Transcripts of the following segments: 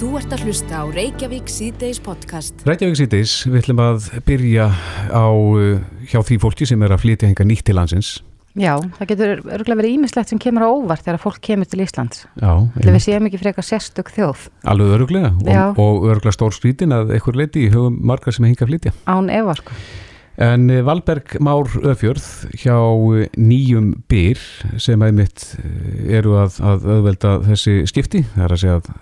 Þú ert að hlusta á Reykjavík síðdeis podcast. Reykjavík síðdeis, við ætlum að byrja á uh, hjá því fólki sem er að flytja hengar nýtt til landsins. Já, það getur örgulega verið ímislegt sem kemur á óvart þegar fólk kemur til Íslands. Já, Þegar við séum ekki frekar sérstök þjóð alveg öruglega Já. og, og öruglega stór skrítin að einhver leiti í hugum margar sem hengar að flytja. án efa sko. En uh, Valberg Már Öfjörð hjá uh, nýjum byr sem einmitt uh, eru að, að auðvelda þessi skipti, það er að segja að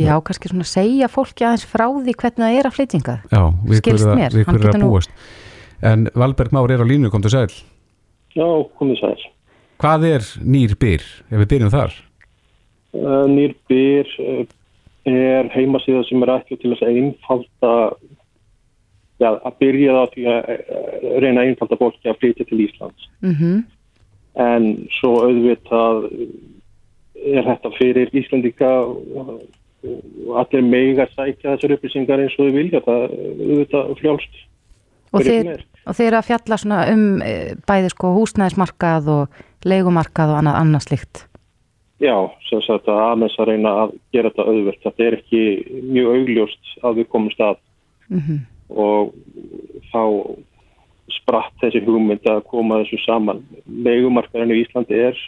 Já, kannski svona segja fólki aðeins frá því hvernig það er að flytjinga. já, við Skilst hverju mér, að, við hann hverju getur nú- búast. En Valberg Már er á línu, kom til sæl. Já, komið sæl. Hvað er nýr byr, ef við byrjum þar? Uh, Nýr byr uh, er heimasíða sem er ekki til að einfalda, já, að byrja það því að uh, reyna að einfalda fólki að flytja til Íslands. Mm En svo auðvitað er þetta fyrir Íslandika og og allir mega sækja þessar upplýsingar eins og þau vilja. Það auðvitað frjálst. Og, þeir, og þeir að fjalla svona um e, bæði sko húsnæðismarkað og leigumarkað og annað annað slíkt. Já, sem sagt að aðeins að reyna að gera þetta auðvelt. Þetta er ekki mjög augljóst að við komumst að Mm og þá spratt þessi hugmynd að koma þessu saman. Leigumarkarinn í Íslandi er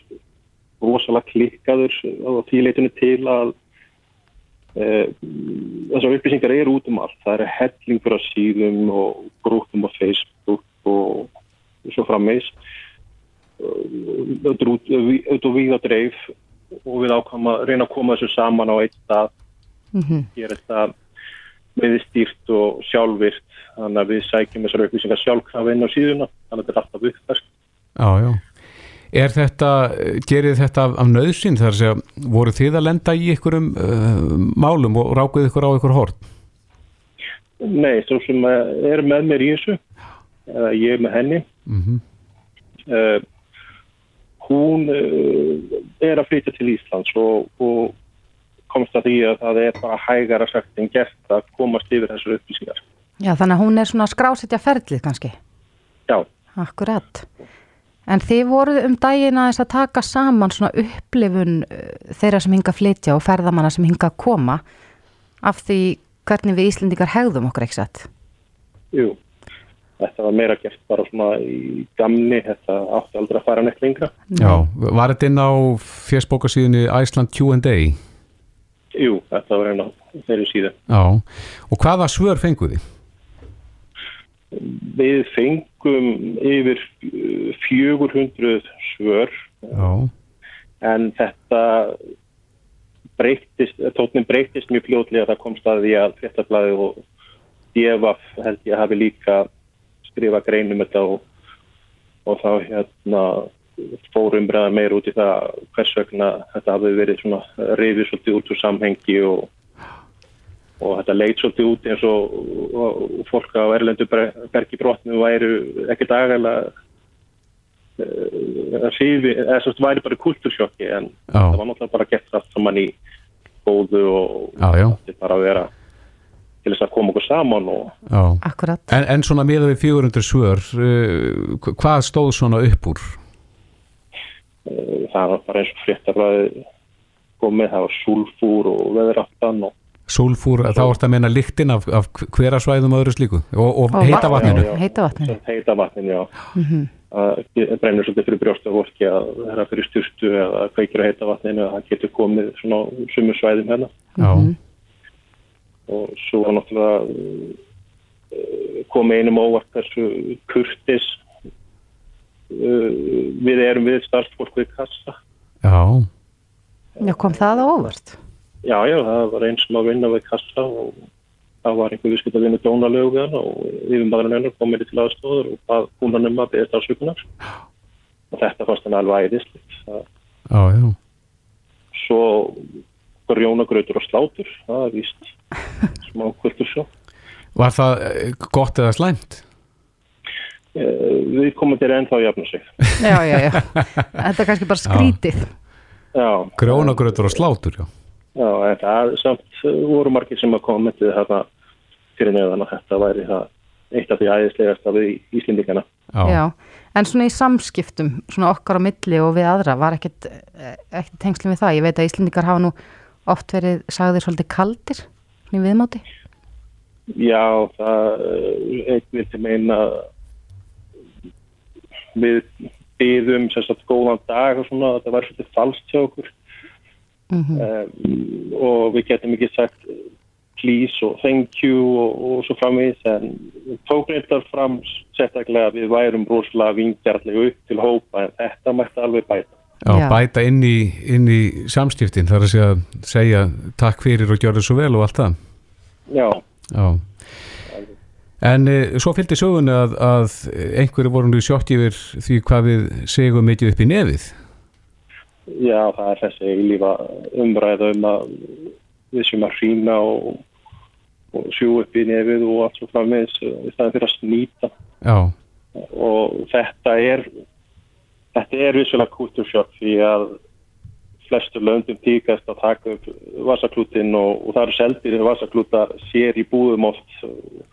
rosalega klikkaður og því leitinu til að þessar upplýsingar eru út um allt. Það er hellingur af síðum og grúpum á Facebook og svo frammeins. Auðvitað við að dreif og við ákvæm að reyna að koma þessu saman á eitt stað -hmm. gera þetta meðstýrt og sjálfvirt þannig að við sækjum þessar upplýsingar sjálfkrafa inn á síðuna þannig að þetta er alltaf uppfært Já, já. Er þetta, gerir þetta af, af nöðsinn þar að segja, voru þið að lenda í ykkurum uh, málum og rákuð ykkur á ykkur hort? Nei, svo sem eh, er með mér í þessu eða ég er með henni Mm uh, hún uh, er að flytja til Íslands og, og komst að því að það er bara hægara sagt en gert að komast yfir þessar upplýsingar Já, þannig að hún er svona að skrásetja ferlið kannski. Já, Akkurat. En þið voruð um daginn aðeins að taka saman svona upplifun uh, þeirra sem hinga að flytja og ferðamanna sem hinga að koma af því hvernig við Íslendingar hegðum okkur ekki satt. jú Þetta var meira gert bara svona í gamni, þetta átti aldrei að fara neitt lengra. Já, var þetta inn á fjersbókasíðunni Iceland Q&A? Jú, þetta var einn á þeirri síðu. Já, og hvaða svör fenguði? Við fengum yfir uh, 400 svör. Já, en þetta breytist, tóknin breytist mjög fljótlega. Það komst að því að fréttablaði og DFF held ég hafi líka skrifa greinum þetta og, og þá hérna fórum bregða meir út í það hvers vegna þetta hafi verið svona reyfið svolítið út úr samhengi og og þetta leit svolítið út eins og, og, og fólk á Erlendu bergi brotnu væru ekki dagalega uh, sífi, eða svo væri bara kultursjokki en Já. það var náttúrulega bara gett allt saman í góðu og þetta bara að vera til þess að koma okkur saman og já. Akkurat. En, en svona miða við 400 svör, uh, hvað stóð svona upp úr? uh, það var bara eins og fréttablaði komið, það var sulfúr og veðraftan og Súlfúr, þá ertu að meina lyktin af, af hverasvæðum og öðru slíku og, og heita vatn. vatninu. Já, já. Heita vatninu. Sem heita vatninu, já Mm það brennur svolítið fyrir brjósta fólki að það er að fyrir styrstu eða kveikir að heita vatninu að það getur komið svona á sumur svæðum hérna Já, og svo var náttúrulega uh, komið einum óvart þessu kurtis uh, við erum við starfsfólk við kassa já, Já, kom það á óvart? Já, já, það var einn sem að vinna við kassa og það var einhver viðskipt að vinna dónalögu við hann og yfirmaðurinn hennar kom með til aðstóður og bað húnan um að beðast afsökunar og þetta fannst hann alveg æðislegt já, já. svo grjónagrautur og slátur það er víst smá kultursjó Var það eh, gott eða slæmt? við komum til ennþá að jafna sig Já, já, já. Þetta er kannski bara skrítið. já, Grjónagrautur og slátur, já. Já en það samt uh, voru margir sem að koma með þetta fyrir neðan að þetta væri það eitt af því æðislegast af Íslendingana Já, Já. En svona í samskiptum, svona okkar á milli og við aðra, var ekkert, ekkert tengslum við það. Ég veit að Íslendingar hafa nú oft verið sagðir svolítið kaldir í viðmáti? Já, það einn vilti meina við byðum sérstaklega góðan dag og svona, þetta var svolítið falskt hjá okkur Mm -hmm. um, og við getum ekki sagt please og thank you og, og svo framvís en tók reyndar fram sérstaklega að við værum rosalega vingjarlega upp til hópa en þetta mætti alveg bæta. Já, Já. bæta inn í, inn í samstiftin, þar að segja, segja takk fyrir og gjörðu svo vel og allt það. Já, Já. En e, svo fylgdi sögunni að, að einhverju voru nú sjokk yfir því hvað við segum mikið upp í nefið. Já, það er þessi lífa umræða um að við sem að hrína og, og sjú upp í nefið og allt svo framvís í staðin fyrir að snýta. Já, og þetta er þetta er vissulega kultursjokk því að flestu löndum tíkast að taka upp vasaklútin og, og það eru seldir vasaklúta sér í búðum oft. Og,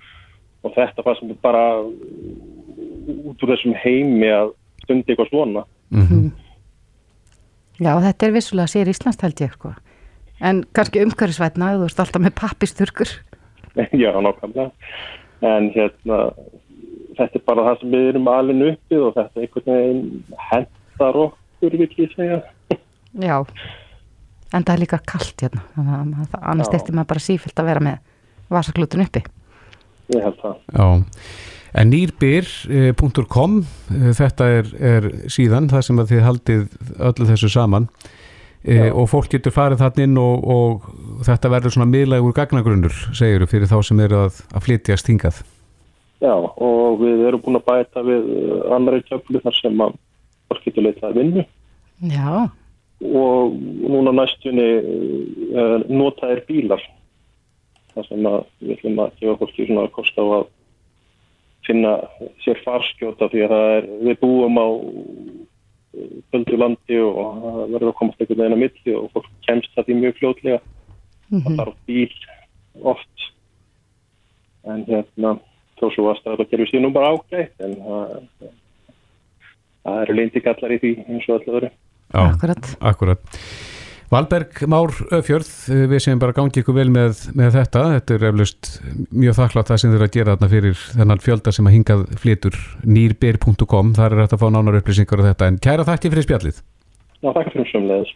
og þetta var sem bara út úr þessum heimi að stundi eitthvað svona. Mm Já, þetta er vissulega sér Íslands held ég sko. En kannski umhverfisvætna, þú ert alltaf með pappisturkur. já, nákvæmlega en hérna þetta er bara það sem við erum alveg uppið og þetta einhvern veginn hendar okkur, vil ég segja Já, en það er líka kalt hérna, þannig að annars Já. þyrfti maður bara sífilt að vera með vasaklútun uppi. ég held það já. En nýrbyr.com, eh, þetta er, er síðan það sem að þið haldið öllu þessu saman. E, og fólk getur farið þarna inn og, og þetta verður svona miðlægur gagnagrunnur, segiru, fyrir þá sem eru að, að flytjast hingað. Já, og við erum búin að bæta við annari töflu þar sem að fólk getur leitað að vinnu. Já, og núna næstunni notaðir bílar. Þar sem að við ætlum að gefa fólki svona kost á að finna sér farskjóta því að það er, við búum á kvöldu landi og það verður að komast einhvern veginn að milli og fólk kemst það því mjög fljótlega það þarf bíl oft en hérna þó svo að gerur sér nú bara ágætt en það, það eru lindikallar í því eins og Já, akkurat. akkurat. Valberg Már Öfjörð, eh, við séum bara gangi ykkur vel með, með þetta, þetta er eflust mjög þakklátt það sem þið eru að gera þarna fyrir þennan fjölda sem að hingað flytur. Nýrbir.com, þar er þetta að fá nánar upplýsingar á þetta, en kæra þakki fyrir spjallið. Já, takk fyrir umsumleðis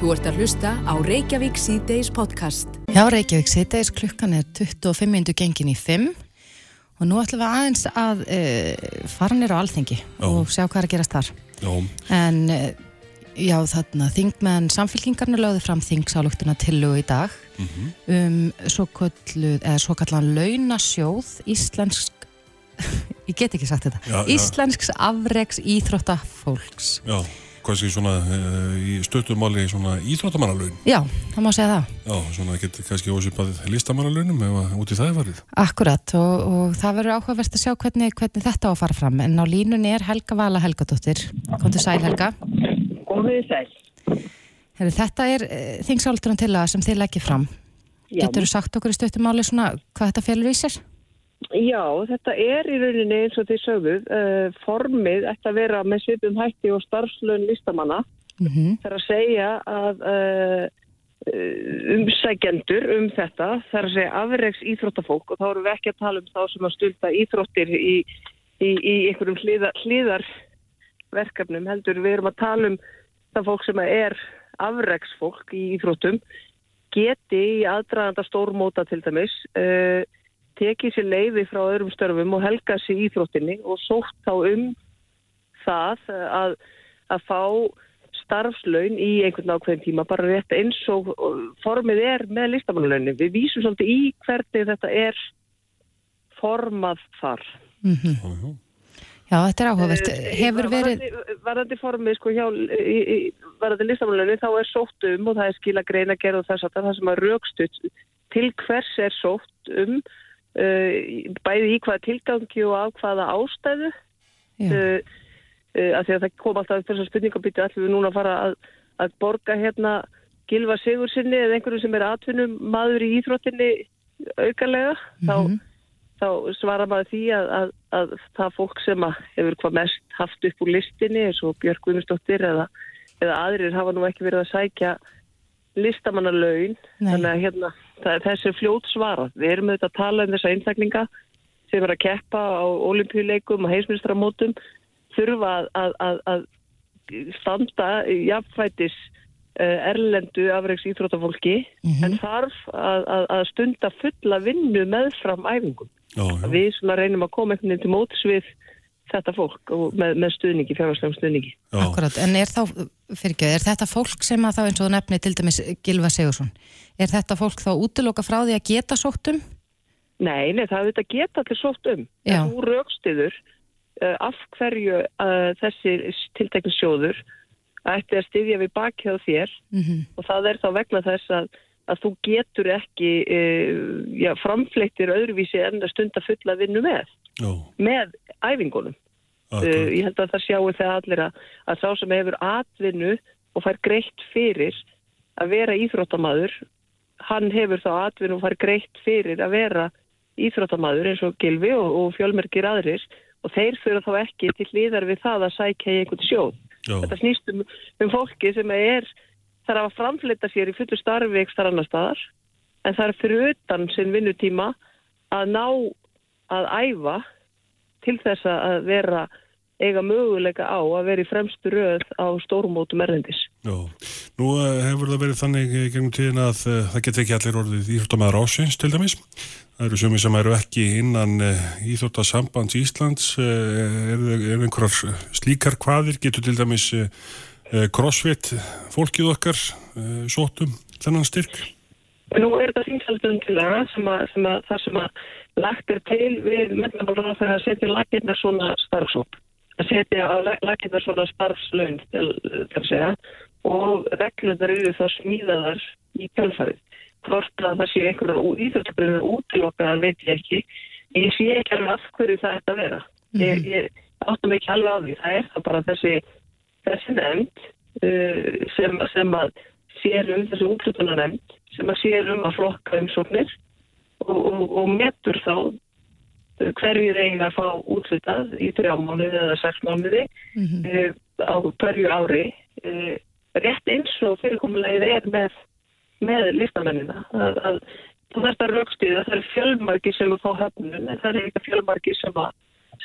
Þú ert að hlusta á Reykjavík síðdeis podcast. Já, Reykjavík sitteis klukkan er 25 mindu gengin í 5 og nú ætlum við aðeins að uh, fara nýra á alþingi og sjá hvað er að gerast þar. Já, En uh, já, þarna þingmenn samfélkingarna lögðu fram þingsáluktuna tillögu í dag um svo kalluð, eða svo kallan launasjóð íslensk ég get ekki sagt þetta. Já, já. íslensks afreks íþróttafólks. Já, sé svona uh, í stöttumáli svona íþróttamannalaun. Já, það má segja það. Já, svona getur kannski ósipað listamannalaunum ef að út í það er farið. Akkurat og, og það verður áhugavert að sjá hvernig, hvernig þetta á að fara fram. En á línunni er Helga Vala Helgadóttir. Komdu sæl Helga Góðið sæl. Heru, Þetta er uh, þingsáldurum til að sem þið leggir fram Já, Getur þú sagt okkur í stöttumáli svona hvað þetta félur í sér? já, þetta er í rauninni eins og þið sögðuð, uh, formið ætti að vera með svipum hætti og starfslaun listamanna. Mm -hmm. Það er að segja að uh, umsækjendur um þetta, það er að segja afreiks íþróttafólk og þá erum við ekki að tala um þá sem að stulta íþróttir í, í, í einhverjum hliðar, hliðarverkefnum heldur. Við erum að tala um það fólk sem er afreiksfólk í íþróttum geti í aðdraðanda stórmóta til dæmis uh, tekið sér leiði frá öðrum störfum og helga sér íþróttinni og sótt þá um það að, að fá starfslaun í einhvern ákveðin tíma bara rétt eins og formið er með listamannlaunin. Við vísum svolítið í hvernig þetta er formað þar. Mhm. Já, já. Þetta er áhugavert. Eh, Hefur verið, Varðandi, formið, sko, hjá, varðandi listamannlaunin, þá er sótt um og það er skila greina gerð og þess að það sem að raukstuð til hvers er sótt um uh, bæði í hvaða tilgangi og af hvaða ástæðu uh, uh, að því að það kom alltaf þessar spurningabíti allir við núna að fara að, að borga hérna Gilva Sigursinni eða einhverju sem er atvinnum maður í íþróttinni aukarlega þá, Mhm. þá svara maður því að, að, að það fólk sem hefur hvað mest haft upp úr listinni eins og Björg Guðmundsdóttir eða, eða aðrir hafa nú ekki verið að sækja listamanna laun Nei. þannig að hérna, er þessi fljót svarað við erum auðvitað að tala um þessa einstaklinga sem er að keppa á olimpíuleikum og heimsmyndstamótum þurfa að, að, að, að standa jafnfætis uh, erlendu afreiks íþróttafólki en þarf að, að, að stunda fulla vinnu meðfram æfingum Já, já. við svona reynum að koma einhvern veginn til móts við þetta fólk og með, með stuðningi, fjárhagslegum stuðningi Já. Akkurat, en er þá, fyrir ekki, er þetta fólk sem að þá eins og þú nefni til dæmis Gilva Sigursson, er þetta fólk þá útiloka frá því að geta sóttum? Nei, nei, það auðvitað geta allir sótt um. Já. En þú raukstiður uh, af hverju uh, þessi tiltekni sjóður ætti að styðja við bakið á þér Mm og það er þá vegna þess að, að þú getur ekki uh, já, framfleyttir öðruvísi en að stunda fulla vinnu með, Já, með æfingunum. Uh, ég held að það sjáu það allir að, að sá sem hefur atvinnu og fær greitt fyrir að vera íþróttamaður, hann hefur þá atvinnu og fær greitt fyrir að vera íþróttamaður eins og Gilvi og, og fjölmerkir aðrir og þeir fyrir þá ekki til líðar við það að sækja í einhvern sjóð. Já, Þetta snýst um, um fólki sem er, þarf að framflita sér í fullu starfi ekstra annar staðar en það er fyrir utan sinn vinnutíma að ná að æfa til þess að vera eiga möguleika á að vera í fremstu röð á stórumótum erlendis. já. Nú eh, hefur það verið þannig gegnum tíðin að uh, það geti ekki allir orðið íþróttamæður ásins til dæmis. Það eru sumi sem eru ekki innan uh, íþróttasambands Íslands. Uh, er, er einhverjar slíkar hvaðir? Getur til dæmis crossfit fólkið okkar uh, sótum þennan styrk? Nú er þetta þingsalduðum til það sem að, sem að það sem að lagt er til við mennabálur að að setja laginnar svona starfsóp að setja á laginnar svona starfslaun til, til að segja og reglunar eru þá smíðaðar í kjálfarið. Hvort að það sé einhverja íþjóðsbyrðinu útilokkaðar veit ég ekki. Ég sé ekki alveg af hverju það ætti að vera. Ég, ég áttum ekki alveg á því. Það er það bara þessi, þessi nefnd uh, sem, sem að sér um þessi útlutunar nefnd sem að sér um að flokka umsóknir og, og, og metur þá uh, hverju þeir að fá útlutað í þrjá mánuði eða sex mánuði uh, á hverju ári. Uh, rétt eins og fyrirkomulegið er með, með listamennina að, að þú þarfst að raukstuða það er fjölmarki sem að fá höfnum en það er eitthvað fjölmarki sem að,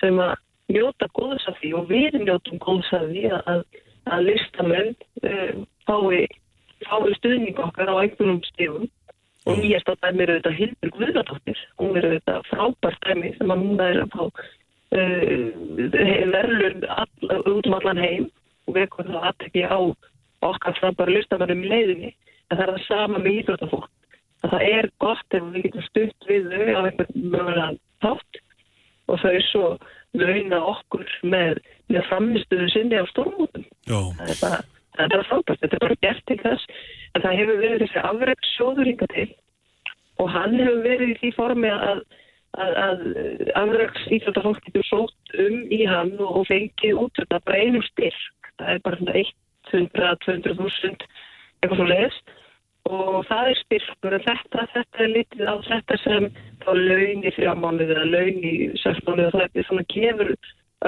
sem að njóta góðs af því og við njótum góðs af því að, að listamenn uh, fái, fái stuðning okkar á einhvernum stífum og nýjast að dæmi eru þetta Hildur Guðnardóttir hún eru þetta frábært dæmi sem að núna er að fá uh, verðlun all, út um allan heim og komum það aðtekki á okkar frábæra listamennum í leiðinni. En það er það sama með íþróttafólk. Að það er gott ef við getum stutt við þau á einhvern mögulega þátt og þau svo launa okkur með, með framistuðu sinni á stórmútum það er bara, bara frábært, þetta er bara gert til þess en það hefur verið þessi afreikssjóður hinga til og hann hefur verið í því formi að, að, að afreiks íþjóttafólk getur sótt um í hann og, og fengið út þetta bara einum styrk. Það er bara svona 100-200.000 eitthvað svo leiðist og það er styrkur en þetta, þetta er litið á þetta sem þá laun í þrjá mánuði eða laun í mánuði og það er svona gefur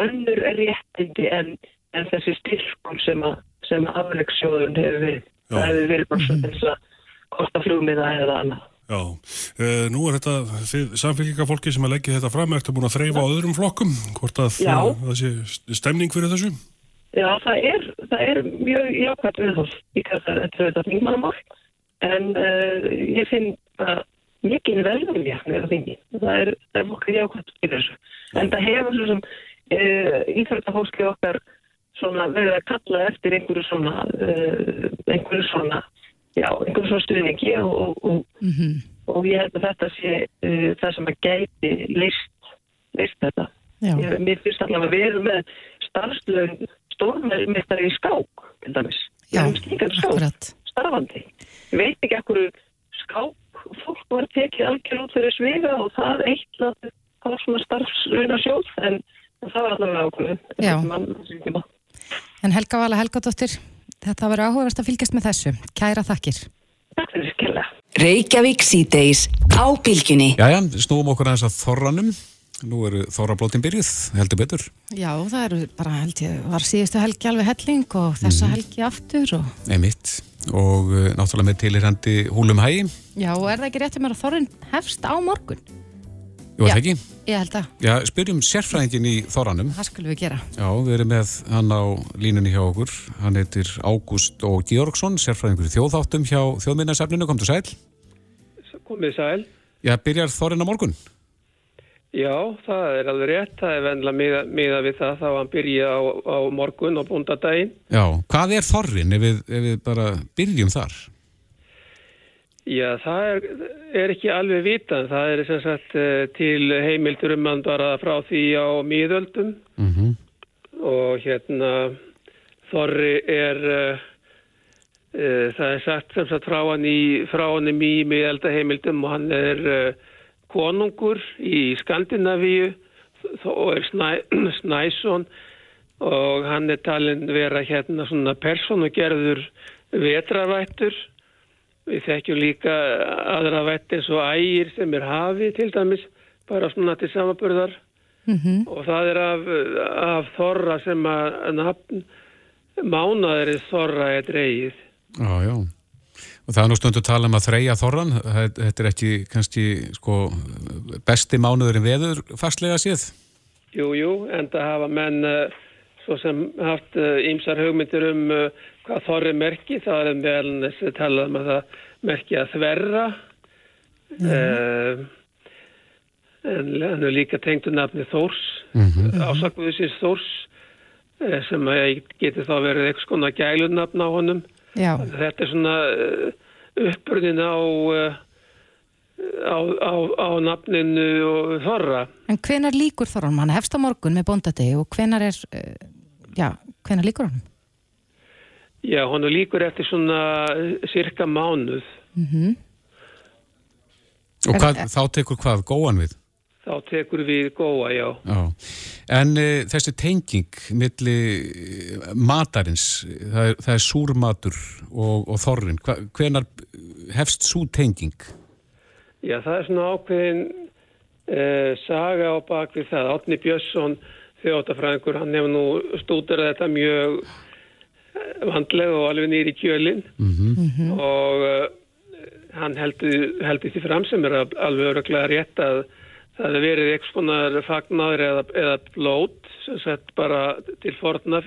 önnur réttindi en, en þessi styrkur sem að, sem að afleiksjóðun hefur verið. Það hefur verið bara svona þess að kosta flugmiða eða annað. já. Uh, nú er þetta þið samfélgingafólki sem að leggja þetta fram, ertu búin að þreyfa á öðrum flokkum? Hvort að Já. það sé stemning fyrir þessu? Já, það er, það er mjög jákvæmt viðhóð í hvað það er þetta þingmannamál en uh, ég finn að mikið velvilja með þingi. Það er, það er okkar jákvæmt í þessu. En það hefur svo sem uh, íþjóðtafólki okkar svona verið að kalla eftir einhverju svona, uh, einhverju svona, já, einhverju svona stuðningi og, og, og, og ég held að þetta sé uh, það sem að gæti list, list þetta. Ég, mér finnst allavega að erum með starfslögn stórmeistari í skák, til dæmis. Já, akkurat. starfandi. Ég veit ekki ekkur skák fólk var tekið algjör út fyrir sviga og það eitt að það var svona starfslögna sjóð en, en það var allavega ákveðin. En Helga Vala Helgadóttir, þetta verður áhugavert að fylgjast með þessu. Kæra þakkir. Takk fyrir skella. Reykjavík síðdeis á bylginni. Jæja, snúum okkur aðeins að þorranum. Nú eru þórablótin byrjuð, heldur betur. Já, það eru bara held ég, var síðustu helgi alveg helling og þessa helgi aftur og Nei mitt. Og uh, náttúrulega með tilirandi húlum hægi. já, og er það ekki rétt að mér að þorrin hefst á morgun? Jú, það ekki? Ég held að, Já, spyrjum sérfræðingin í þóranum. það skulum við gera. Já, við erum með hann á línunni hjá okkur. Hann heitir Ágúst og Georgsson, sérfræðingur í þjóðþáttum hjá þjóðminnarsafninu. Komdu sæl. Komið sæl. Já, byrjar þorrin á morgun? Já, það er alveg rétt. Það er vennilega miða, við það þá að hann byrja á, á morgun og búndadaginn. Já, hvað er þorrin ef við, ef við bara byrjum þar? Já, það er, er ekki alveg vitað. Það er sem sagt eh, til heimildur um hann bara frá því á miðöldum Mm og hérna Þorri er, uh, það er sagt sem sagt frá hann í, frá hann í miðelda heimildum og hann er uh, konungur í Skandinavíu og er Snæ, Snæsson og hann er talin vera hérna svona personugerður vetravættur. Við þekkjum líka aðra vætt eins og ægir sem er hafi til dæmis, bara svona til samaburðar og það er af, af þorra sem að nafn mánaðurinn þorra er dreigið. Já, já. Og það er nú stundu að tala um að þreja þorran. Þetta er ekki kannski sko, besti mánuður en veður fastlega séð. Jú, jú, en það hafa menn uh, svo sem haft ímsar hugmyndir um uh, hvað þorri merki. Það er meðal þess að tala um að það merki að þverra. Uh, en hann er líka tengdu nafni Þórs, mm -hmm. ásakbuðsins Þórs, uh, sem að geti þá verið eitthvað skona gælunafn á honum. Já, Þetta er svona uh, uppbrunnin á, uh, á, á, á nafninu og þorra. en hvenar líkur þorran? Hann hefst á morgun með bóndadegi og hvenar er, uh, já, hvenar líkur hann? Já, hann er líkur eftir svona cirka mánuð. Og Er- hvað, þá tekur hvað góan við? Þá tekur við góa, já. Já. En uh, þessi tenging milli eh, matarins, það er, það er súrmatur og, og þorrin. Hva, hvenar hefst sú tenging? Já, það er svona ákveðin uh, saga á bakvið það. Átni Björnsson, þjóttafræðingur, hann hefur nú stúderað þetta mjög vandlega og alveg nýri kjölinn og uh, hann heldur, því fram sem er al- alveg öruglega rétt að það hefur verið eitthvað konar fagnaður eða, eða blót sem sett bara til forna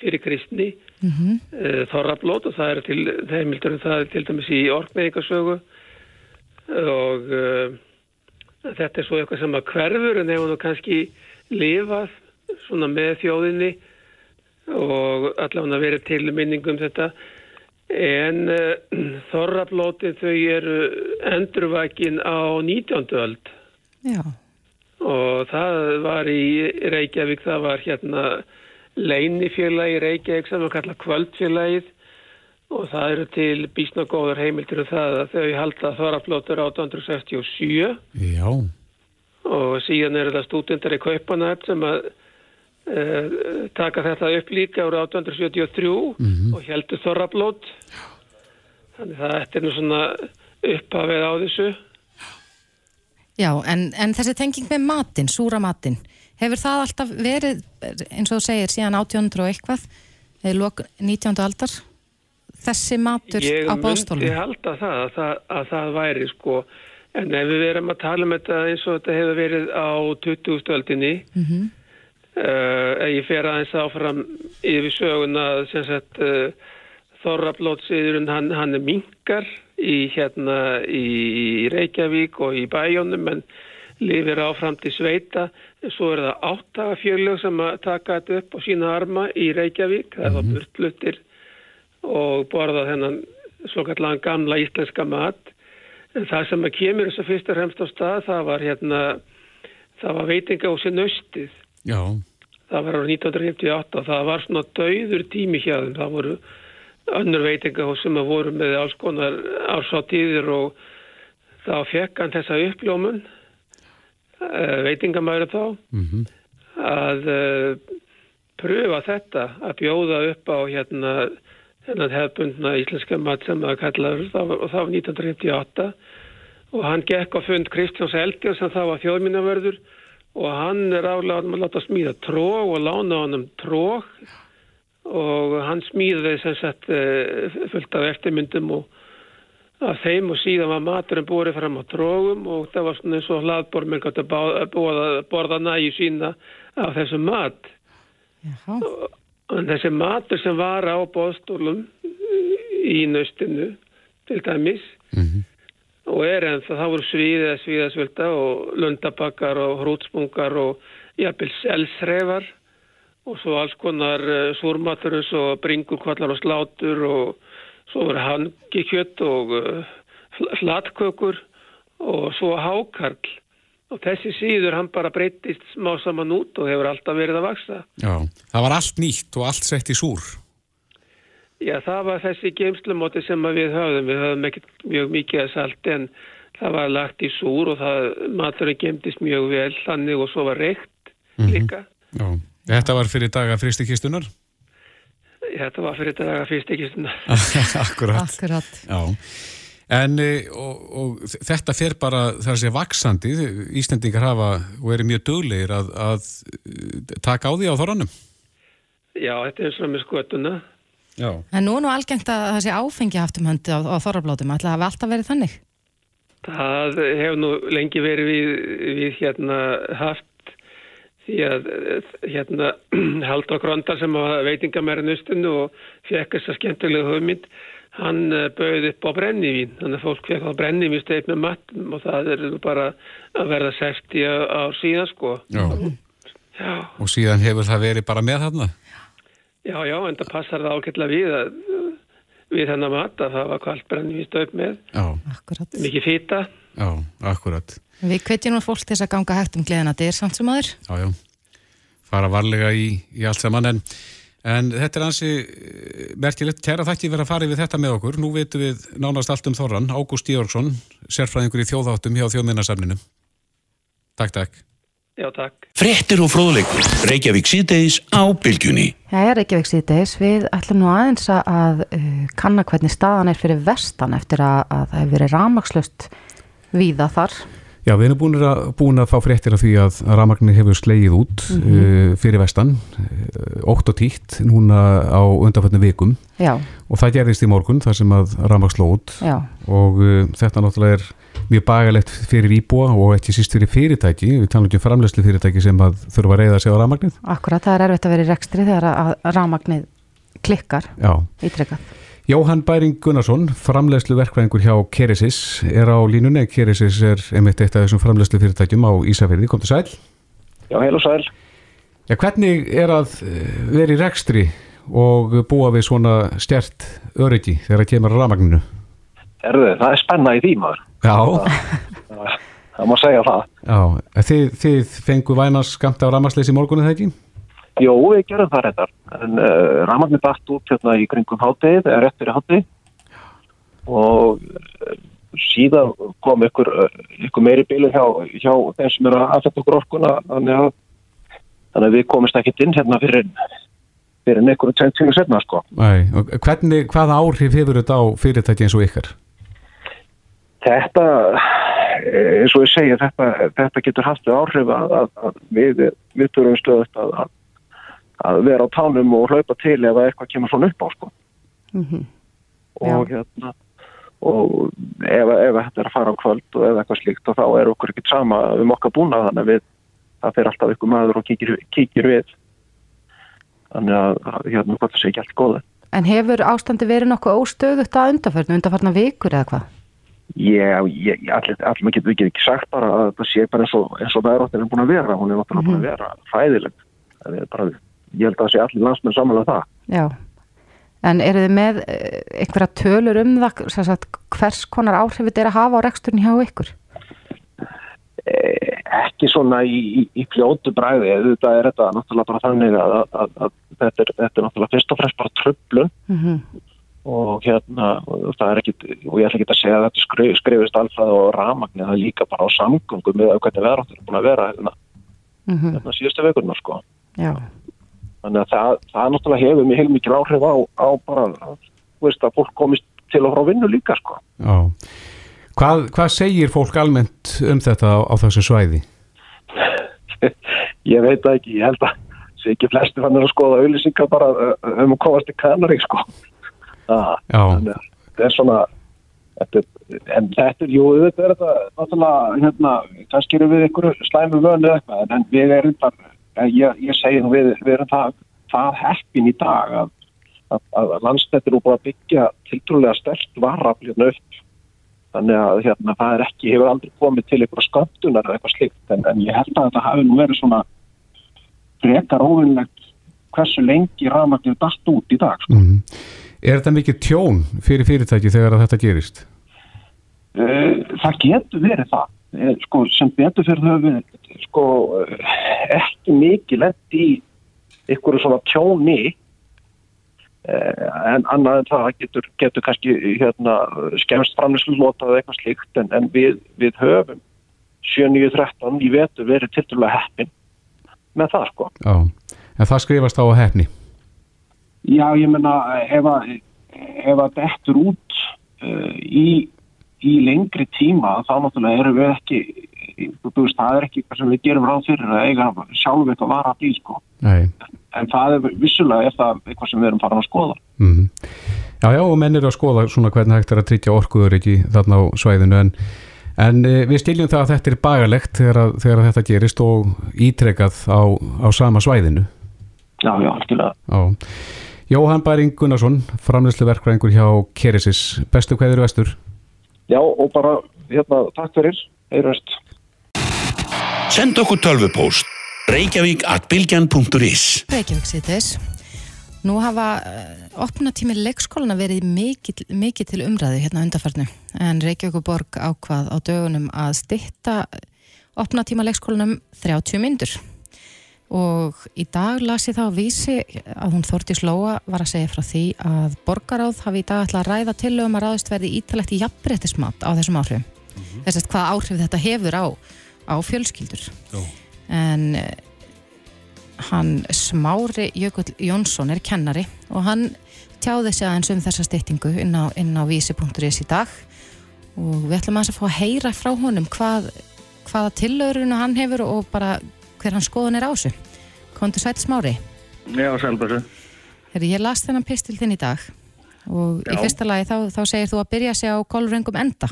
fyrir kristni mm -hmm. þorrablót og það er til þeimildur en það er til dæmis í orkneiðingarsögu og uh, þetta er svo eitthvað sem að hverfur en hefur nú kannski lifað svona með þjóðinni og allavega verið til minningum þetta en uh, þorrablótin þau eru endurvækin á 19. öld Já, og það var í Reykjavík, það var hérna leinifélagi Reykjavík sem var kallað kvöldfélagið. Og það eru til bísna góður heimildir um það að þau halda þorrablótur 1867 Já. og síðan eru það stúdendar í Kaupanæft sem að uh, taka þetta upp líka ára 1873 og heldur þorrablót þannig það þetta er nú svona upphafið á þessu já en, en þessi tenging með matinn, súra matinn, hefur það alltaf verið, eins og þú segir, síðan 1800 og eitthvað, eða lok 19. aldar, þessi matur Ég á bóðstólum? halda það að, það að það væri sko en ef við verum að tala um þetta eins og þetta hefur verið á 20. stöldinni mm -hmm. uh, ég fer aðeins áfram yfir söguna sem sagt uh, Þorrablótsiðurinn hann, hann er minkar í hérna í Reykjavík og í bæjónum en lifir áfram til sveita svo er það áttagafjörlög sem að taka þetta upp á sína arma í Reykjavík það er það burtlutir og borða þennan svokallan gamla íslenska mat. En það sem að kemur þess að fyrst og fremst á stað, það var hérna, það var veitingahúsi nöstið. Já. Það var á 1958 og það var svona dauður tími hjá þeim. Það voru önnur veitingahús sem að voru með alls konar ársáttíðir og þá fekk hann þessa uppljómun, uh, veitingamæri þá, Mm að uh, pröfa þetta, að bjóða upp á hérna þennan hefbundna íslenska mat sem það var, og það var 1958 og hann gekk á fund Kristjáns Elger sem það var þjóðmínavörður og hann er álega að láta smíða tróg og lána honum tróg og hann smíði sem sagt eh, fullt af eftirmyndum og af þeim og síðan var maturinn búið fram á trógum og það var svona eins og hlaðbor með gott að borða, næju sína af þessum mat. Já, En þessi matur sem var á bóðstólum í nöstinu til dæmis og er en það voru svíð eða svíðasvölda og lundabakkar og hrútspungar og jafnvel elsreifar og svo alls konar uh, súrmatur eins og bringur, kvallar og slátur og svo voru hangikjött og uh, hlattkökur og svo hákarl og þessi síður hann bara breytist smá saman út og hefur alltaf verið að vaksa. Já, það var allt nýtt og allt sett í súr. Já, það var þessi geimslumóti sem við höfðum. Við höfðum ekkert mjög mikið að salti en það var lagt í súr og það, maturinn gemdist mjög vel þannig og svo var reykt líka. Já. Þetta var fyrir daga fristikistunar? Þetta var fyrir daga svona. Akkurat. akkurat. Já. En e, og, og þetta fer bara, það er að segja, vaksandi. Íslendingar hafa og eru mjög döglegir að, að eh, taka á því á þorranum. Já, þetta er eins og með skotuna. Já. En nú er nú algengt að það sé áfengi haft um höndi á, á þorrablótum, ætla að hafa alltaf verið þannig? Það hefur nú lengi verið við, við hérna haft því að eh, hérna Haldur Gröndal sem var veitingamæri og fekk þessa skemmtilega hugmynd hann eh, bauð upp á brennivín þannig að fólk fekk á brennivín steip með matnum og það er bara að verða 60 ár síðan sko Já. Já, Og síðan hefur það verið bara með þarna? já, já, en það passar það ágætlega við að við hennar mat að það var kvalt brennivín stöp með Já, Akkurat. mikið fýta já, akkurat. Við hvetjum nú fólk til þess að ganga hægt um gleðina, þetta er samt sem aður. Já, já. Fara varlega í, í allt saman en, en þetta er ansi eh, merkilegt. Kæra þætti verið að fara við þetta með okkur. Nú veitum við nánast allt um Þorran. Ágúst Georgsson, sérfræðingur í þjóðáttum hjá þjóðminnarsafninu. Takk, takk. Já, takk Fréttir og fróðleikur. Reykjavík síðdeis á bylgjunni. Já, ég er veik síðdeis. Við ætlum nú aðeins að uh, kanna hvernig staðan er fyrir vestan eftir að, að það hefur verið rámakslust víða þar. Já, við erum búin að, búin að fá fréttir af því að ramagnir hefur slegið út uh, fyrir vestan, uh, ótt og títt núna á undanfætnu vikum Já, og það gerðist í morgun þar sem að ramagn sló út já, og uh, þetta náttúrulega er mjög bagalegt fyrir íbúa og ekki síst fyrir fyrirtæki, við talum ekki um framlegslu fyrirtæki sem að þurfa að reyða sig á ramagnið. akkurat. Það er erfitt að vera í rekstri þegar að, rámagnið klikkar Já, ítrekkað. Jóhann Bæring Gunnarsson, framlegslu verkvæðingur hjá Keresis, er á línunni. Keresis er einmitt eitt af þessum framlegslu fyrirtækjum á Ísafirði. Kom til sæl. Já, heil og sæl. Já, hvernig er að eh, vera í rekstri og búa við svona stjert öryggi þegar það kemur á ramagninu? Erðu, það er spenna í því maður. Já, Það má segja það. já. Þið, þið fengu vænas skamt af ramagsleysi í morgunni þegar ekki? Jó, við gerum það reyndar. En uh, rafmagnir dætt út hérna í kringum háttegið, eða rétt fyrir háttegið. Og uh, síðan kom ykkur, ykkur meiri bílu hjá, hjá þeim sem eru að aðfætta okkur orkuna. Þannig að, þannig að við komist ekkert inn hérna fyrir, fyrir einhverju tíma setna, sko. Nei, og hvernig, hvaða áhrif hefur þetta á fyrirtæki eins og ykkar? Þetta, eh, eins og ég segi, þetta, þetta getur haft áhrif að, að, að við, við þurfum stöðut að, að, að vera á tánum og hlaupa til ef að eitthvað kemur svona upp á sko. og hérna og ef, ef þetta er að fara á kvöld og ef eitthvað slíkt og þá er okkur ekki sama um okkar búna þannig að við, það fer alltaf ykkur maður og kíkir, kíkir við þannig að að, hérna hvað það sé ekki allt góða En hefur ástandi verið nokkuð óstöðugt að undarförnu, undarfarna vikur eða hvað? Ég allir, maður getur ekki sagt bara að það sé bara eins og, eins og veðráttin er búin að vera, hún er náttúrulega búin að vera hræðileg. Það er bara, ég held að það sé allir landsmenn samanlega það. Já. En eru þið með eh, einhverja tölur um það, sagt, hvers konar áhrif þetta er að hafa á reksturinn hjá ykkur? Eh, ekki svona í, í, í fljótu bræði, þetta er þetta náttúrulega bara þannig að, að, að, að þetta, er, þetta er náttúrulega fyrst og fremst bara tröflun Mm og hérna, og það er ekkit, og ég ætla ekki að segja að þetta skri, skrifist alfað og ramagni, það er líka bara á samgöngum með hvernig veðráttin er búin að vera hérna, -hmm. hérna síðustu vekurnar sko. Já. Þannig að það, það náttúrulega hefur mjög heilmikið áhrif á, á bara, veist, að fólk komist til og frá vinnu líka, sko. Hvað, hvað segir fólk almennt um þetta á, á þessu svæði? ég veit það ekki, ég held að ekki flesti fannir að skoða auðlýsingar bara uh, um að komast í kanari sko. það, Já. þannig að þetta er svona þetta en þetta er, jú, þetta er þetta náttúrulega, hérna, kannski erum við ykkur slæmu vönu en við erum bara, ég, ég segi nú við, við erum það, það heppin í dag að, að, að landstættir og búið að byggja tiltrúlega stert varafljóðna upp þannig að hérna, það er ekki, hefur aldrei komið til ykkur sköptunar eða eitthvað slikt, en, en ég held að þetta hafi nú verið svona frekar óvinnlegt hversu lengi rafmagnir dætt út í dag sko. Mm. Er þetta mikið tjón fyrir fyrirtæki þegar þetta gerist? Eh, það getur verið það sko, sem betur fyrir við sko, eh, ekki mikið lent í ykkur svona tjóni eh, en annað en það getur, getur kannski hérna, skemmst framlýslu lotað eða eitthvað slíkt en, en við, við höfum 7.9.13 í vetur verið tildulega heppin með það sko Já, en það skrifast á að hefni. Já, ég menna ef að, ef að dettur út uh, í, í lengri tíma þá náttúrulega erum við ekki veist, það er ekki eitthvað sem við gerum ráð fyrir að eiga sjálf eitthvað vara að bíl sko. En það er vissulega er það eitthvað sem við erum farin að skoða Mm. Já, já, og menn eru að skoða svona hvernig hægt er að tryggja orkuður ekki þarna á svæðinu en, en e, við stiljum það að þetta er bagalegt þegar, að, þegar þetta gerist og ítrekað á, á sama svæðinu. Já, já, Já. Jóhann Bæring Gunnarsson, framleyslu verkvæðingur hjá Keresis. Bestu hverður vestur? Já, og bara, hérna, takk fyrir heyrjast Send okkur tölvupóst. Reykjavík at bylgjan.is Reykjavík síðdeis. Nú hafa uh, opnatími leikskólana verið mikið, mikið til umræðu hérna undarfarnu en Reykjavíkuborg ákvað á dögunum að stitta opnatíma leikskólanum 30 myndur og í dag las ég þá að vísi að hún Þórtís Lóa var að segja frá því að borgaráð hafi í dag ætla að ræða til um að ráðist verði ítalegt í jafnbrettismat á þessum áhrifum. Þess að hvað áhrif þetta hefur á, á fjölskyldur. Já. en eh, hann Smári Jökull Jónsson er kennari og hann tjáði sig aðeins um þessa styttingu inn á, á vísi.is í dag. Og við ætlum aðeins að fá að heyra frá honum hvað, hvaða tillögrunu hann hefur og bara hver hann skoðun er á þessu Kondur Sætt Smári Já, sælbæsu. Herri, ég las þennan pistil þinn í dag og í Já. fyrsta lagi þá, þá segir þú að byrja sig á kolröngum enda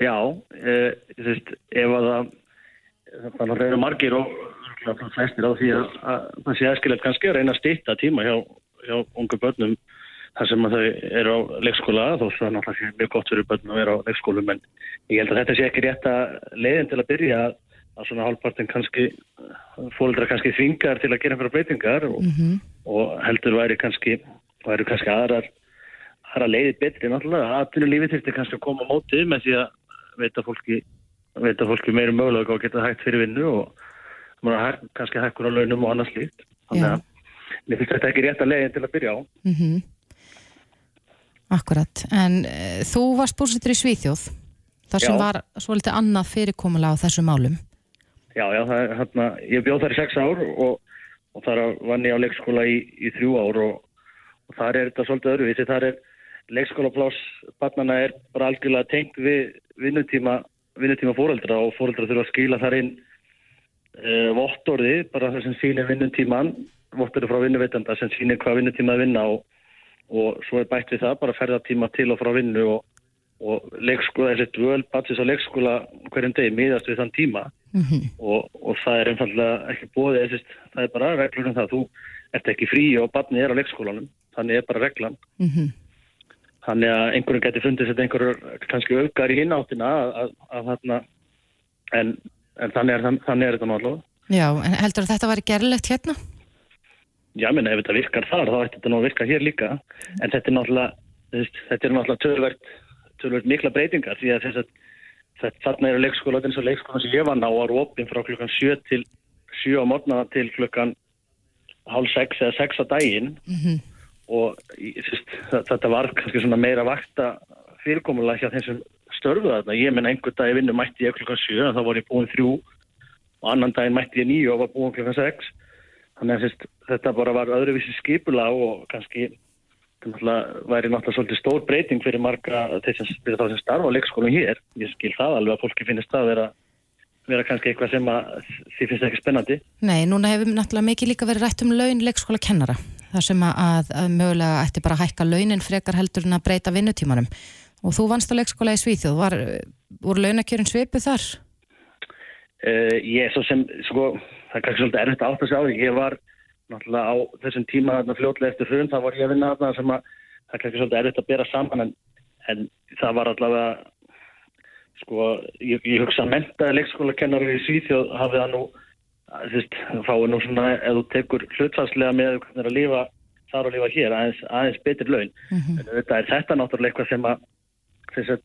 Já, eh, þú veist, ef að það, það eru margir og flestir á því að, að það sé aðskilja kannski að reyna að stýtta tíma hjá, hjá ungu börnum þar sem að þau eru á leikskóla þó svo er náttúrulega mjög gott fyrir börnum að vera á leikskólum en ég held að þetta sé ekki rétt að leiðin til að byrja að, að svona hálfpartin kannski fóldra kannski þvingar til að gera einhverja breytingar og, Mhm. og heldur væri kannski væri kannski aðrar aðra leiði betri. Náttúrulega atvinnulífi þurfti kannski að koma á móti með því að veita fólki veita fólki meiri mögulega að geta hægt fyrir vinnu og hæk, kannski hækkur á launum og annars slíkt. Þannig að mér finnst þetta ekki rétt að leiðin til að byrja á. Mm Akkurat, en uh, þú varst búsettur í Svíþjóð. Þar sem Já. var svolítið annað fyrirkomulega á þessum málum Já, já, það er hérna, ég bjóð þar í sex ár og, og þar vann ég á leikskóla í, í þrjú ár og, og þar er þetta svolítið öðruvísi, þar er leikskólapláss, barnana er bara algjörlega tengt við vinnutíma, vinnutíma fóreldra og fóreldra þurfa að skila þar inn uh, vottorði, bara það sem sýnir vinnutíman, vottorði frá vinnuveitanda sem sýnir hvað vinnutíma að vinna og, og svo er bætt við það bara ferðartíma til og frá vinnu og, leikskóla, þessi dvöl, batsis á leikskóla hverjum degi miðast við þann tíma og, og það er einfallega ekki bóðið, það er bara reglur um það, þú ert ekki frí og barnið er á leikskólanum, þannig er bara reglan. Mhm. þannig að einhverjum geti fundið þetta einhverjur kannski aukar í hináttina að, að, að þarna en, en þannig, er, þannig er þetta náttúrulega Já, en heldur að þetta væri gerlegt hérna? Já, menn ef þetta virkar þar, þá ætti þetta nú að virka hér líka. En þetta er náttúrulega þetta er náttúrulega tölvert, mikla breytingar því að þess að þarna eru leikskóla eins og leikskóla sem ég var ná var opinn frá klukkan 7 til 7 á morgnana til klukkan hálf 6 eða 6 á daginn. Og í- þú veist, þa- þetta var kannski svona meira vakta fyrirkomulega hjá þeim sem störfuðu þarna. Ég menn einhver dag í vinnu mætti ég klukkan 7 en þá var ég búin þrjú og annan daginn mætti ég 9 og var búin klukkan 6 þannig að veist, þetta bara var öðruvísi skipula og kannski væri náttúrulega svolítið stór breyting fyrir marga sem, fyrir þá sem starfa á leikskólum hér ég skil það alveg að fólki finnist það að vera vera kannski eitthvað sem að því finnst ekki spennandi. Nei, núna hefur náttúrulega mikið líka verið rætt um laun leikskóla kennara. Það sem að, að, að mögulega ætti bara að hækka launin frekar heldur en að breyta vinnutímanum. Og þú vannst á leikskóla í Svíþjóð, var, voru launakjörin svipuð þar? Uh, ég svo sem, sko, það er kannski svolítið erfitt að átt að sjá því. Ég var náttúrulega á þessum tíma þarna fljótlega eftir hrun, þá var ég að vinna þarna sem að það er kannski svolítið erfitt að bera saman en, en það var allavega, sko, ég, ég hugsa að mentaði leikskólakennari í Svíþjóð hafið það nú, þú veist, fáið nú svona, ef þú tekur hlutfarslega með hvernig það er að lifa þar og lifa hér, aðeins, aðeins betur laun. Mm -hmm. En þetta er þetta náttúrulega eitthvað sem að, þess að,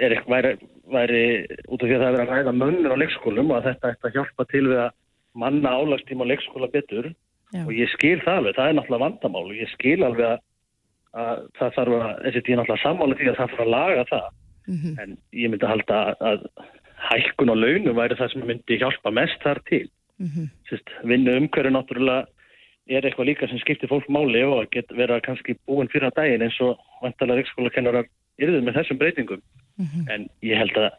er eitthvað væri, væri út af því að það er að ræða mönnur á leikskólum og að þetta að hjálpa til við að manna álagstíma á leikskóla betur Já. og ég skil það alveg, það er náttúrulega vandamál og ég skil alveg að, að það þarf að, þessi tíð náttúrulega sammála því að það þarf að laga það mm -hmm. en ég myndi að halda að, að hækkun og launum væri það sem myndi hjálpa mest þar til mm -hmm. Vinnu umhverju náttúrulega er eitthvað líka sem skiptir fólk máli og að geta vera kannski búin fyrir að daginn eins og vantalega leikskólakennarar yfir með þessum breytingum mm -hmm. en ég held að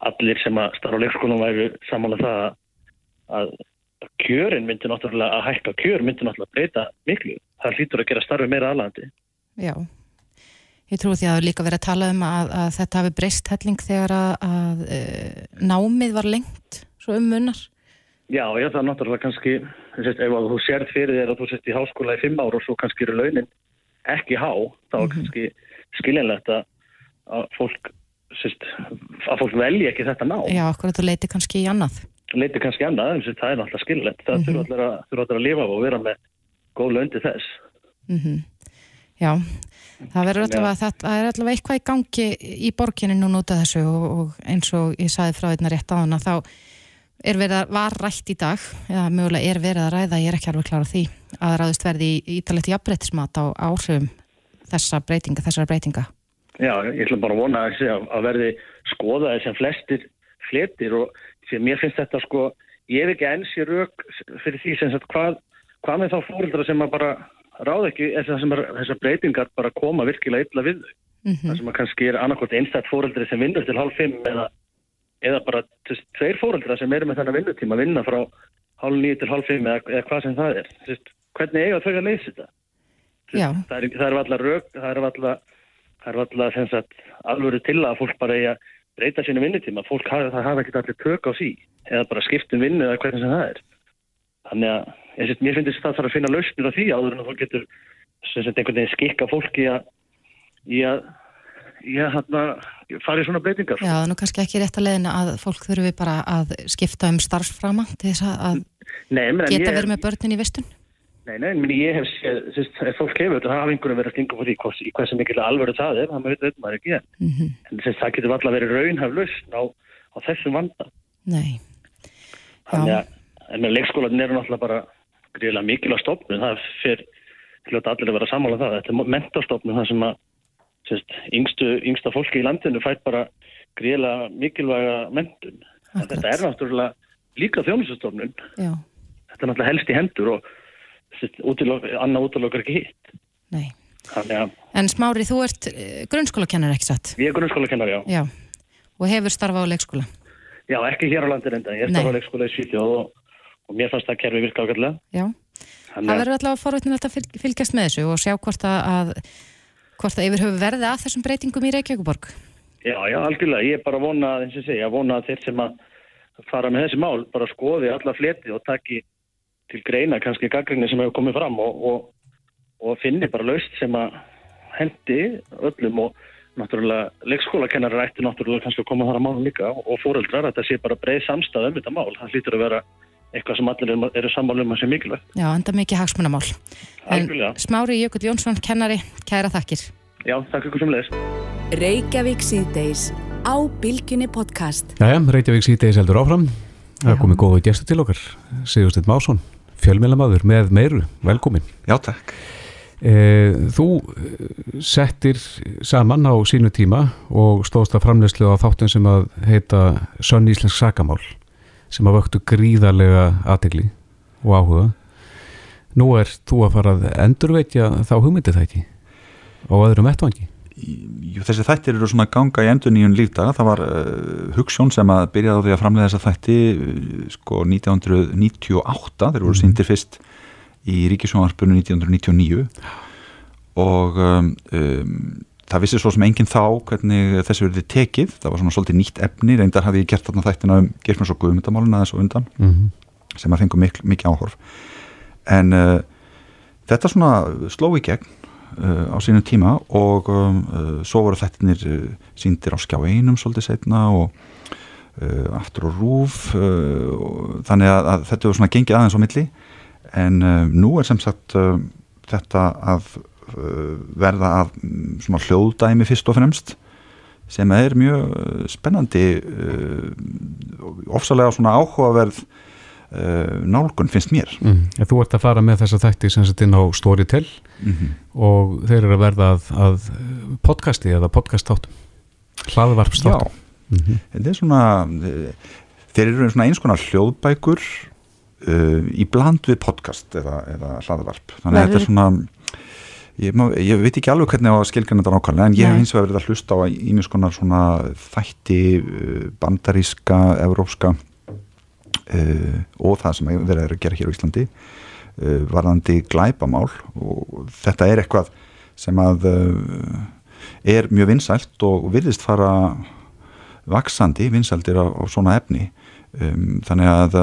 allir sem að starfa á leikskólanum væri sammála það að kjörin myndi náttúrulega að hækka kjör myndi náttúrulega breyta miklu. Það hlýtur að gera starfi meira aðlandi Já, ég trú því að líka verið að tala um að, að þetta hafi breyst helling þegar að, að e, námið var lengt svo um munnar Já, já, það er náttúrulega kannski sést, ef þú sérð fyrir þér að þú sést í háskóla í fimm ára og svo kannski eru launin ekki há, þá er mm -hmm. kannski skiljanlegt að, að fólk sést, að fólk velji ekki þetta ná Já, okkur að þú leiti kannski í annað leiti kannski annað, en það er náttúrulega skiljanlegt það mm -hmm. þurfa allir að, að lifa og vera með góð laundi þess mm -hmm. Já, það verður allavega þetta, það er allavega eitthvað í gangi í borginni nú nútað þessu og, og eins og ég saði frá einna rétt á hana þá er verið að var rætt í dag eða mögulega er verið að ræða, ég er ekki alveg klára því að ráðist verði í ítalegt jafnbreytismat á áhrifum þessa breytinga, þessara breytinga Já, ég ætlum bara að vona að, að verði skoðaði sem flestir fletir og sem mér finnst þetta sko, ég hef ekki enns í rauk fyrir því sem sagt hvað, hvað með þá fórildra sem að bara ráð ekki þessar breytingar bara koma virkilega illa við þau. Mm -hmm. Það sem að kannski er annarkort einstætt fórildri sem vinnur til halv fimm eða, eða bara tveir fórildra sem eru með þennan vinnutíma að vinna frá halv nýju til halv fimm eða, eða hvað sem það er. Tveist, hvernig eiga þau að leysa þetta? Tveist, það, er, er alltaf rauk, það er alltaf, alvöru til að fólk bara eiga breyta sínu vinnutíma. Fólk hafa, það hafa ekkert allir tök á sí eða bara skiptum vinnu eða hvernig sem það er. Þannig að Sett, mér finnst það að það að finna lausnir á því áður en þú getur sagt, einhvern veginn skikka fólki að í að, hana, fara í svona breytingar. Já, nú kannski ekki rétt að leiðina að fólk þurfi bara að skipta um starfsframa til þess að nei, geta verið með börnin í vistun? Nei, nei, menn ég hef séð, ef fólk hefur þetta, það hafa einhverju verið að stinga fyrir hvers, í hversu mikil alvöru það er, það veit maður ekki en, mm -hmm. en sett, það getur alltaf verið raunhaf lausn á, á þessum vanda. Nei. Þannig að, en með leikskólanin eru náttúrulega bara gríðilega mikilvæg stofnun, það fyrir hljóta allir að vera samála um það, þetta er mentastofnun það sem að sérst, yngstu, yngsta fólki í landinu fætt bara gríðilega mikilvæga mentun. Þetta er náttúrulega líka þjónusastofnun, þetta er náttúrulega helst í hendur og annað útlokar ekki hitt. Nei. Ja. En Smári, þú ert eh, grunnskólakennar ekki satt? Ég er grunnskólakennar, já. Já, og hefur starfað á leikskóla? Já, ekki hér á landir enda, ég er starfað á leikskóla í Svíþjóð og og mér fannst það kerfi virka ákveðlega. Já, Þannig það verður allavega forvétnilegt að fylgjast með þessu og sjá hvort að, hvort að yfir höfu verði að þessum breytingum í Reykjavíkuborg. Já, já, algjörlega. Ég er bara vona, eins og segja, vona að þeir sem að fara með þessi mál bara skoði alla fleti og taki til greina kannski gaggrinni sem hefur komið fram og, og, og finni bara laust sem að hendi öllum og náttúrulega leikskólakennarar ætti náttúrulega kannski að koma þar að mánu líka og fóreldrar, þetta sé bara breið samstað um þetta mál. Það hlýtur að vera eitthvað sem allir eru, eru sammálum að sé mikilvægt. Já, enda mikið hagsmunamál. Algjörlega. Smári Jökull Jónsson, kennari, kæra þakkir. Já, takk ykkur sem leðist. Reykjavík síðdeis á Bilginni podcast. Jæja, Reykjavík síðdeis heldur áfram. Það er komið góðu gæstu til okkar. Sigursteinn Másson, fjölmélamadur með meiru. Velkomin. Já, takk. E, þú settir saman á sínu tíma og stóðst að framlegslu á þáttum sem að heita Sönn Íslensk Sakamál sem að vöktu gríðarlega aðtegli og áhuga nú er þú að fara að endurveitja þá hugmyndið það ekki á öðrum vettvangi þessi þættir eru svona ganga í endur nýjun lífdaga, það var uh, Hugsjón sem að byrjaði á því að framlega þessa þætti uh, sko 1998 þeir voru síndir fyrst í Ríkisjónvarpunum 1999 og um, um, það vissi svo sem enginn þá hvernig þessi verði tekið, það var svona svolítið nýtt efni, reyndar hafði ég gert þarna þættina um Geirfjörns og Guðmyndamáluna þessu undan mm -hmm. sem að fengu mikil, mikið áhorf. En uh, þetta svona sló í gegn á sínum tíma og um, uh, svo voru þettinir uh, síndir á skjá einum svolítið setna og aftur og rúf þannig að, þetta er svona gengið aðeins á milli. En nú er sem sagt þetta að verða að mm, svona hljóðdæmi fyrst og fremst sem er mjög spennandi ofsalega svona áhugaverð nálgun finnst mér. Mm. En þú ert að fara með þessa þætti sem sett inn á Storytel Mhm. og þeir eru að verða að, að podcasti eða podcastáttum hlaðvarpstáttum Já, þetta er svona eh, þeir eru svona eins konar hljóðbækur uh, í bland við podcast eða, eða hlaðvarp. Þannig að þetta er svona ég, má, ég veit ekki alveg hvernig á skilgjana þetta nákvæmlega en ég hef hins vegar verið að hlusta á ímis konar svona þætti uh, bandaríska, evrópska uh, og það sem verið er að gera hér á Íslandi uh, varðandi glæpamál. Og þetta er eitthvað sem að uh, er mjög vinsælt og virðist fara vaksandi vinsældir á, á svona efni. Um, þannig að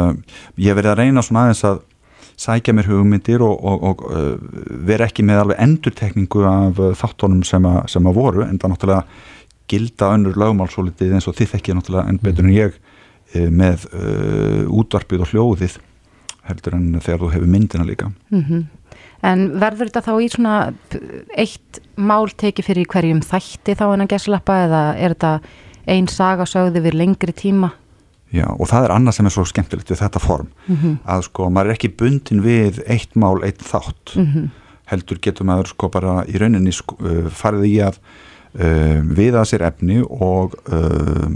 ég verið að reyna svona aðeins að sækja mér hugmyndir og, og, og vera ekki með alveg endurtekningu af þáttunum sem, að- sem að voru en það náttúrulega gilda önnur lögmál svo litið eins og þið þekkið náttúrulega enn betur en ég. uh, með uh, útvarpið og hljóðið heldur en þegar þú hefur myndina líka Mhm. En verður þetta þá í svona eitt mál tekið fyrir hverjum þætti þá en að geslappa eða er þetta ein saga sögði við lengri tíma? Já, og það er annað sem er svo skemmtilegt við þetta form Mhm. að sko, maður er ekki bundin við eitt mál, eitt þátt Mhm. heldur getur maður sko bara í rauninni sko, uh, farið í að uh, viða sér efni og uh,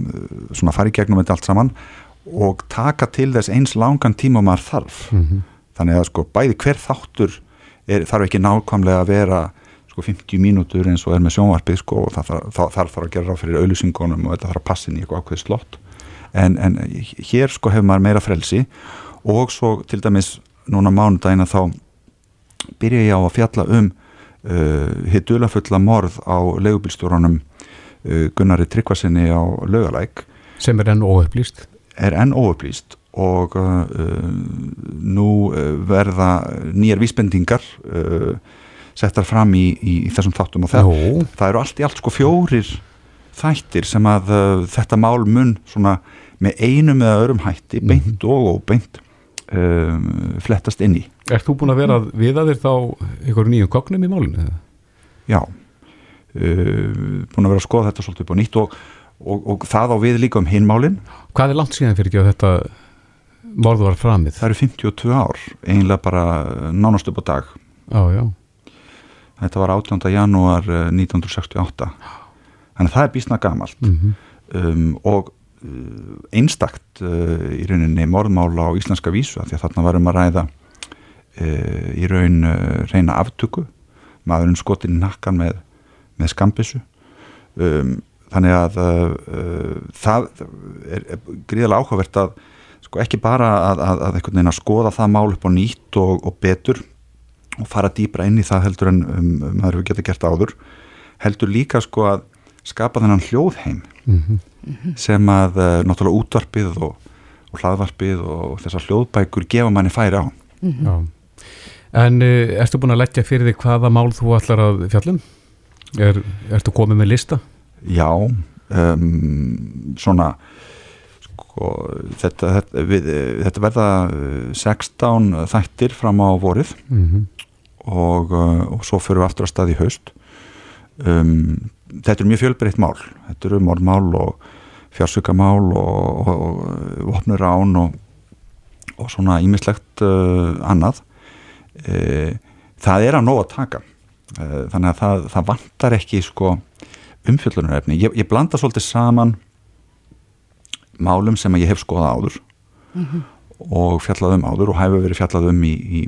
svona farið gegnum þetta allt saman og taka til þess eins langan tíma maður þarf Mhm. þannig að sko bæði hver þáttur er, þarf ekki nákvæmlega að vera sko 50 mínútur eins og er með sjónvarpið sko og það þarf, þarf að gera ráð fyrir auðlýsingunum og þetta þarf að passa inn í eitthvað ákveð slott en, en hér sko hefur maður meira frelsi og svo til dæmis núna mánudagina þá byrja ég á að fjalla um hitt dulafulla morð á leigubilstjórunum uh, Gunnari Tryggvasinni á laugalæk. Sem er enn óupplýst. Er enn óupplýst og uh, nú verða nýjar vísbendingar uh, settar fram í, í, í þessum þáttum og það, það eru allt í allt sko fjórir þættir sem að uh, þetta mál mun svona með einum eða öðrum hætti beint og óbeint um, flettast inn í Er þú búin að vera að viða þér þá einhverjum nýjum kognum í málinu? Já uh, búin að vera að skoða þetta svolítið upp á nýtt og, og, og það á við líka um hinmálin Hvað er langt síðan fyrir ekki að þetta morð var framið? Það eru 52 ár, eiginlega bara nánast upp á dag Já, já Þetta var 18. janúar eh, 1968 Þannig að það er bísna gamalt Mhm. um, og uh, einstakt uh, í rauninni morðmála á íslenska vísu af því að þarna varum að ræða í raun uh, reyna aftöku maðurinn skotin í nakkan með, með skambissu um, þannig að uh, það er, er gríðalega áhugavert að sko ekki bara að, að, að einhvern veginn að skoða það mál upp á nýtt og, og betur og fara dýbra inn í það heldur en um, um, maður hefur getið gert áður heldur líka sko að skapa þennan hljóðheim Mhm. sem að uh, náttúrulega útvarpið og, og hlaðvarpið og þessar hljóðbækur gefa manni færi á Já. En uh, ertu búin að leggja fyrir þig hvaða mál þú ætlar að fjallum? Er, ertu komið með lista? Já, um, svona sko, þetta, þetta, við, þetta verða uh, 16 þættir fram á vorið Mhm. og, uh, og svo fyrir við aftur að stað í haust um, þetta er mjög fjölbreytt mál þetta eru morðmál og fjársökamál og, og, og vopnur án og, og svona ímislegt uh, annað það er að nóg að taka uh, þannig að það, það vantar ekki sko umfjöllunarefni ég, ég blanda svolítið saman málum sem að ég hef skoðað áður Mhm. og fjallað um áður og hefur verið fjallað um í, í,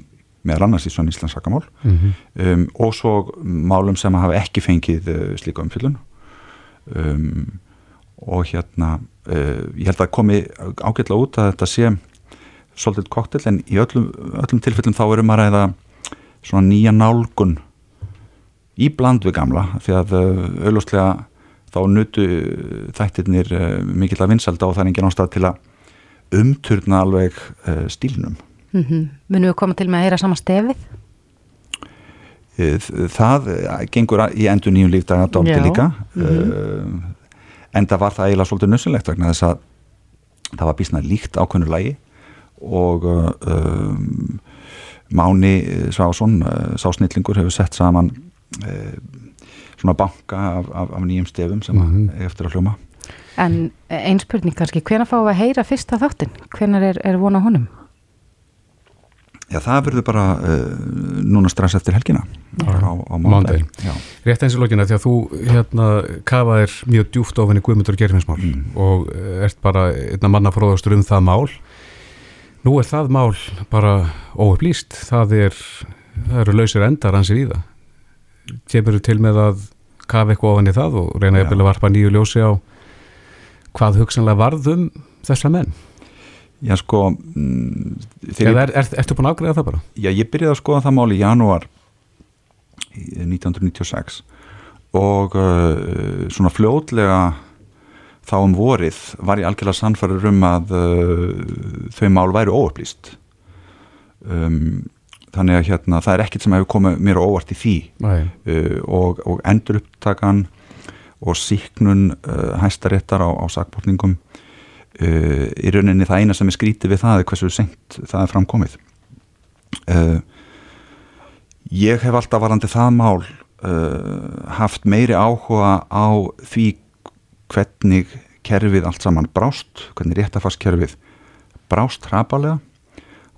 meðal annars í svona Íslands sakamál Mhm. um, og svo málum sem hafa ekki fengið uh, slíka umfyllun um, og hérna uh, ég held að komi ágætlega út að þetta sé svolítið koktel en í öllum, öllum tilfellum þá erum að ræða svona nýja nálgun í bland við gamla því að uh, auðlustlega þá nutu þættirnir uh, mikill að vinsalda og það er engin ástæð til að umturna alveg uh, stílnum. Mm Munum við koma til með að heyra sama stefið? Eh, það eh, gengur í endur nýjum lífdaga dálti líka. Mhm. uh, en það var það eiginlega svolítið nössulegt vegna þess að það var bísna líkt ákveðnu lagi og um, Máni Svásson uh, sásnillingur hefur sett saman uh, svona banka af, af, af nýjum stefum sem mm eftir að hljóma En einspurning kannski, hvenær fáum við að heyra fyrsta þáttinn? Hvenær er, er von á honum? Já, það verður bara uh, núna strax eftir helgina á, á mándaginn Já. Rétt eins og lokina því að þú hérna kafaðir mjög djúft ofin í Guðmundur Gerfinsmál Mm. og eh, ert bara einna manna fróðastur um það mál Nú er það mál bara óupplýst. Það er, það eru lausir endar ansið í það Kemur til með að kafa eitthvað ofan í það og reyna að varpa nýju ljósi á hvað hugsanlega varðum þessa menn? Já, sko mm, þegar er, er, ertu búin að ágreða það bara? Já, ég byrjaði að skoða það mál í janúar í- 1996 og uh, svona fljótlega þá um vorið var ég algjörlega sannfæður um að uh, þau mál væri óupplýst. Um, þannig að hérna það er ekkert sem hefur komið mér óvart í því. Uh, og, og endur upptakan og síknun uh, hæstaréttar á, á sakbótningum uh, í rauninni það eina sem er skrítið við það er hversu seint það er framkomið uh, ég hef alltaf varandi það mál uh, haft meiri áhuga á því hvernig kerfið allt saman brást hvernig réttafarskerfið brást hrapalega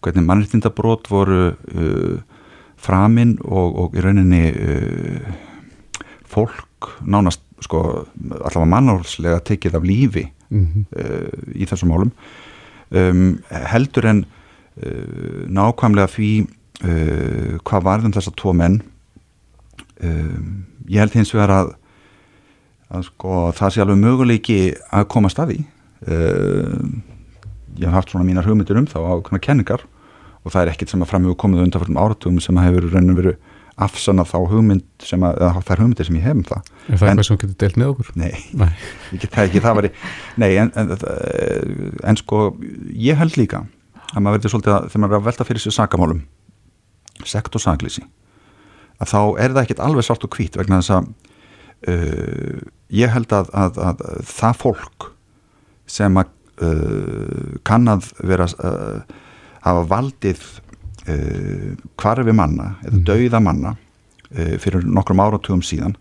hvernig mannréttindabrót voru uh, framinn og, og í rauninni uh, fólk nánast sko allavega mannálslega tekið af lífi Mhm. uh, í þessum málum um, heldur en uh, nákvæmlega því uh, hvað varðum þessa tvo menn um, ég held hins vegar að, að sko, það sé alveg möguleiki að koma staði uh, ég hef haft svona mínar hugmyndir um þá á konar kenningar og það er ekkit sem að fram hefur komið undanfjörnum áratugum sem að hefur raunum verið afsanna þá hugmynd sem að, eða þær hugmyndir sem ég hef um það Er það En- eitthvað sem getur deilt með okkur? Nei, Nei. ég get það ekki, það væri Nei, en, en, en sko ég held líka að maður verður svolítið að þegar maður er að velta fyrir sér sakamálum sekt og saklýsi að þá er það ekkit alveg svart og hvít vegna þess að uh, ég held að, að, að, það fólk sem að uh, kann að vera uh, hafa valdið uh, hvarfi manna eða dauða manna uh, fyrir nokkrum áratugum síðan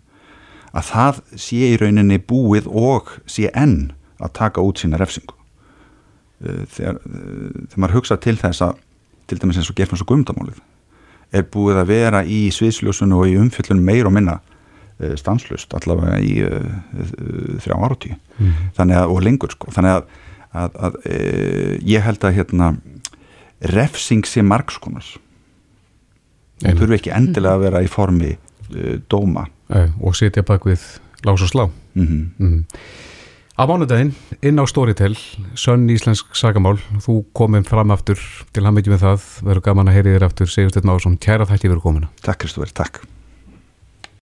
að það sé í rauninni búið og sé enn að taka út sína refsingu. Uh, þegar, uh, þegar maður hugsa til þess að til dæmis eins og gefnast og gumdamálið er búið að vera í sviðsljósunum og í umfjöllunum meir og minna stanslust allavega í uh, þrjá áratí Mhm. þannig að, og lengur sko. Þannig að, að, að uh, ég held að hérna refsing sé margskonar og Einmitt. þurfi ekki endilega að vera í formi uh, dóma. Nei, og sitja bak við lás og slá. Mhm. Mhm. Á mánudaginn, inn á Storytel Sönn Íslensk sagamál. Þú komum fram aftur til hann með það. Verður gaman að heyri þér aftur Sigursteinn Másson, kæra þætti fyrir komuna. Takk Kristofur, takk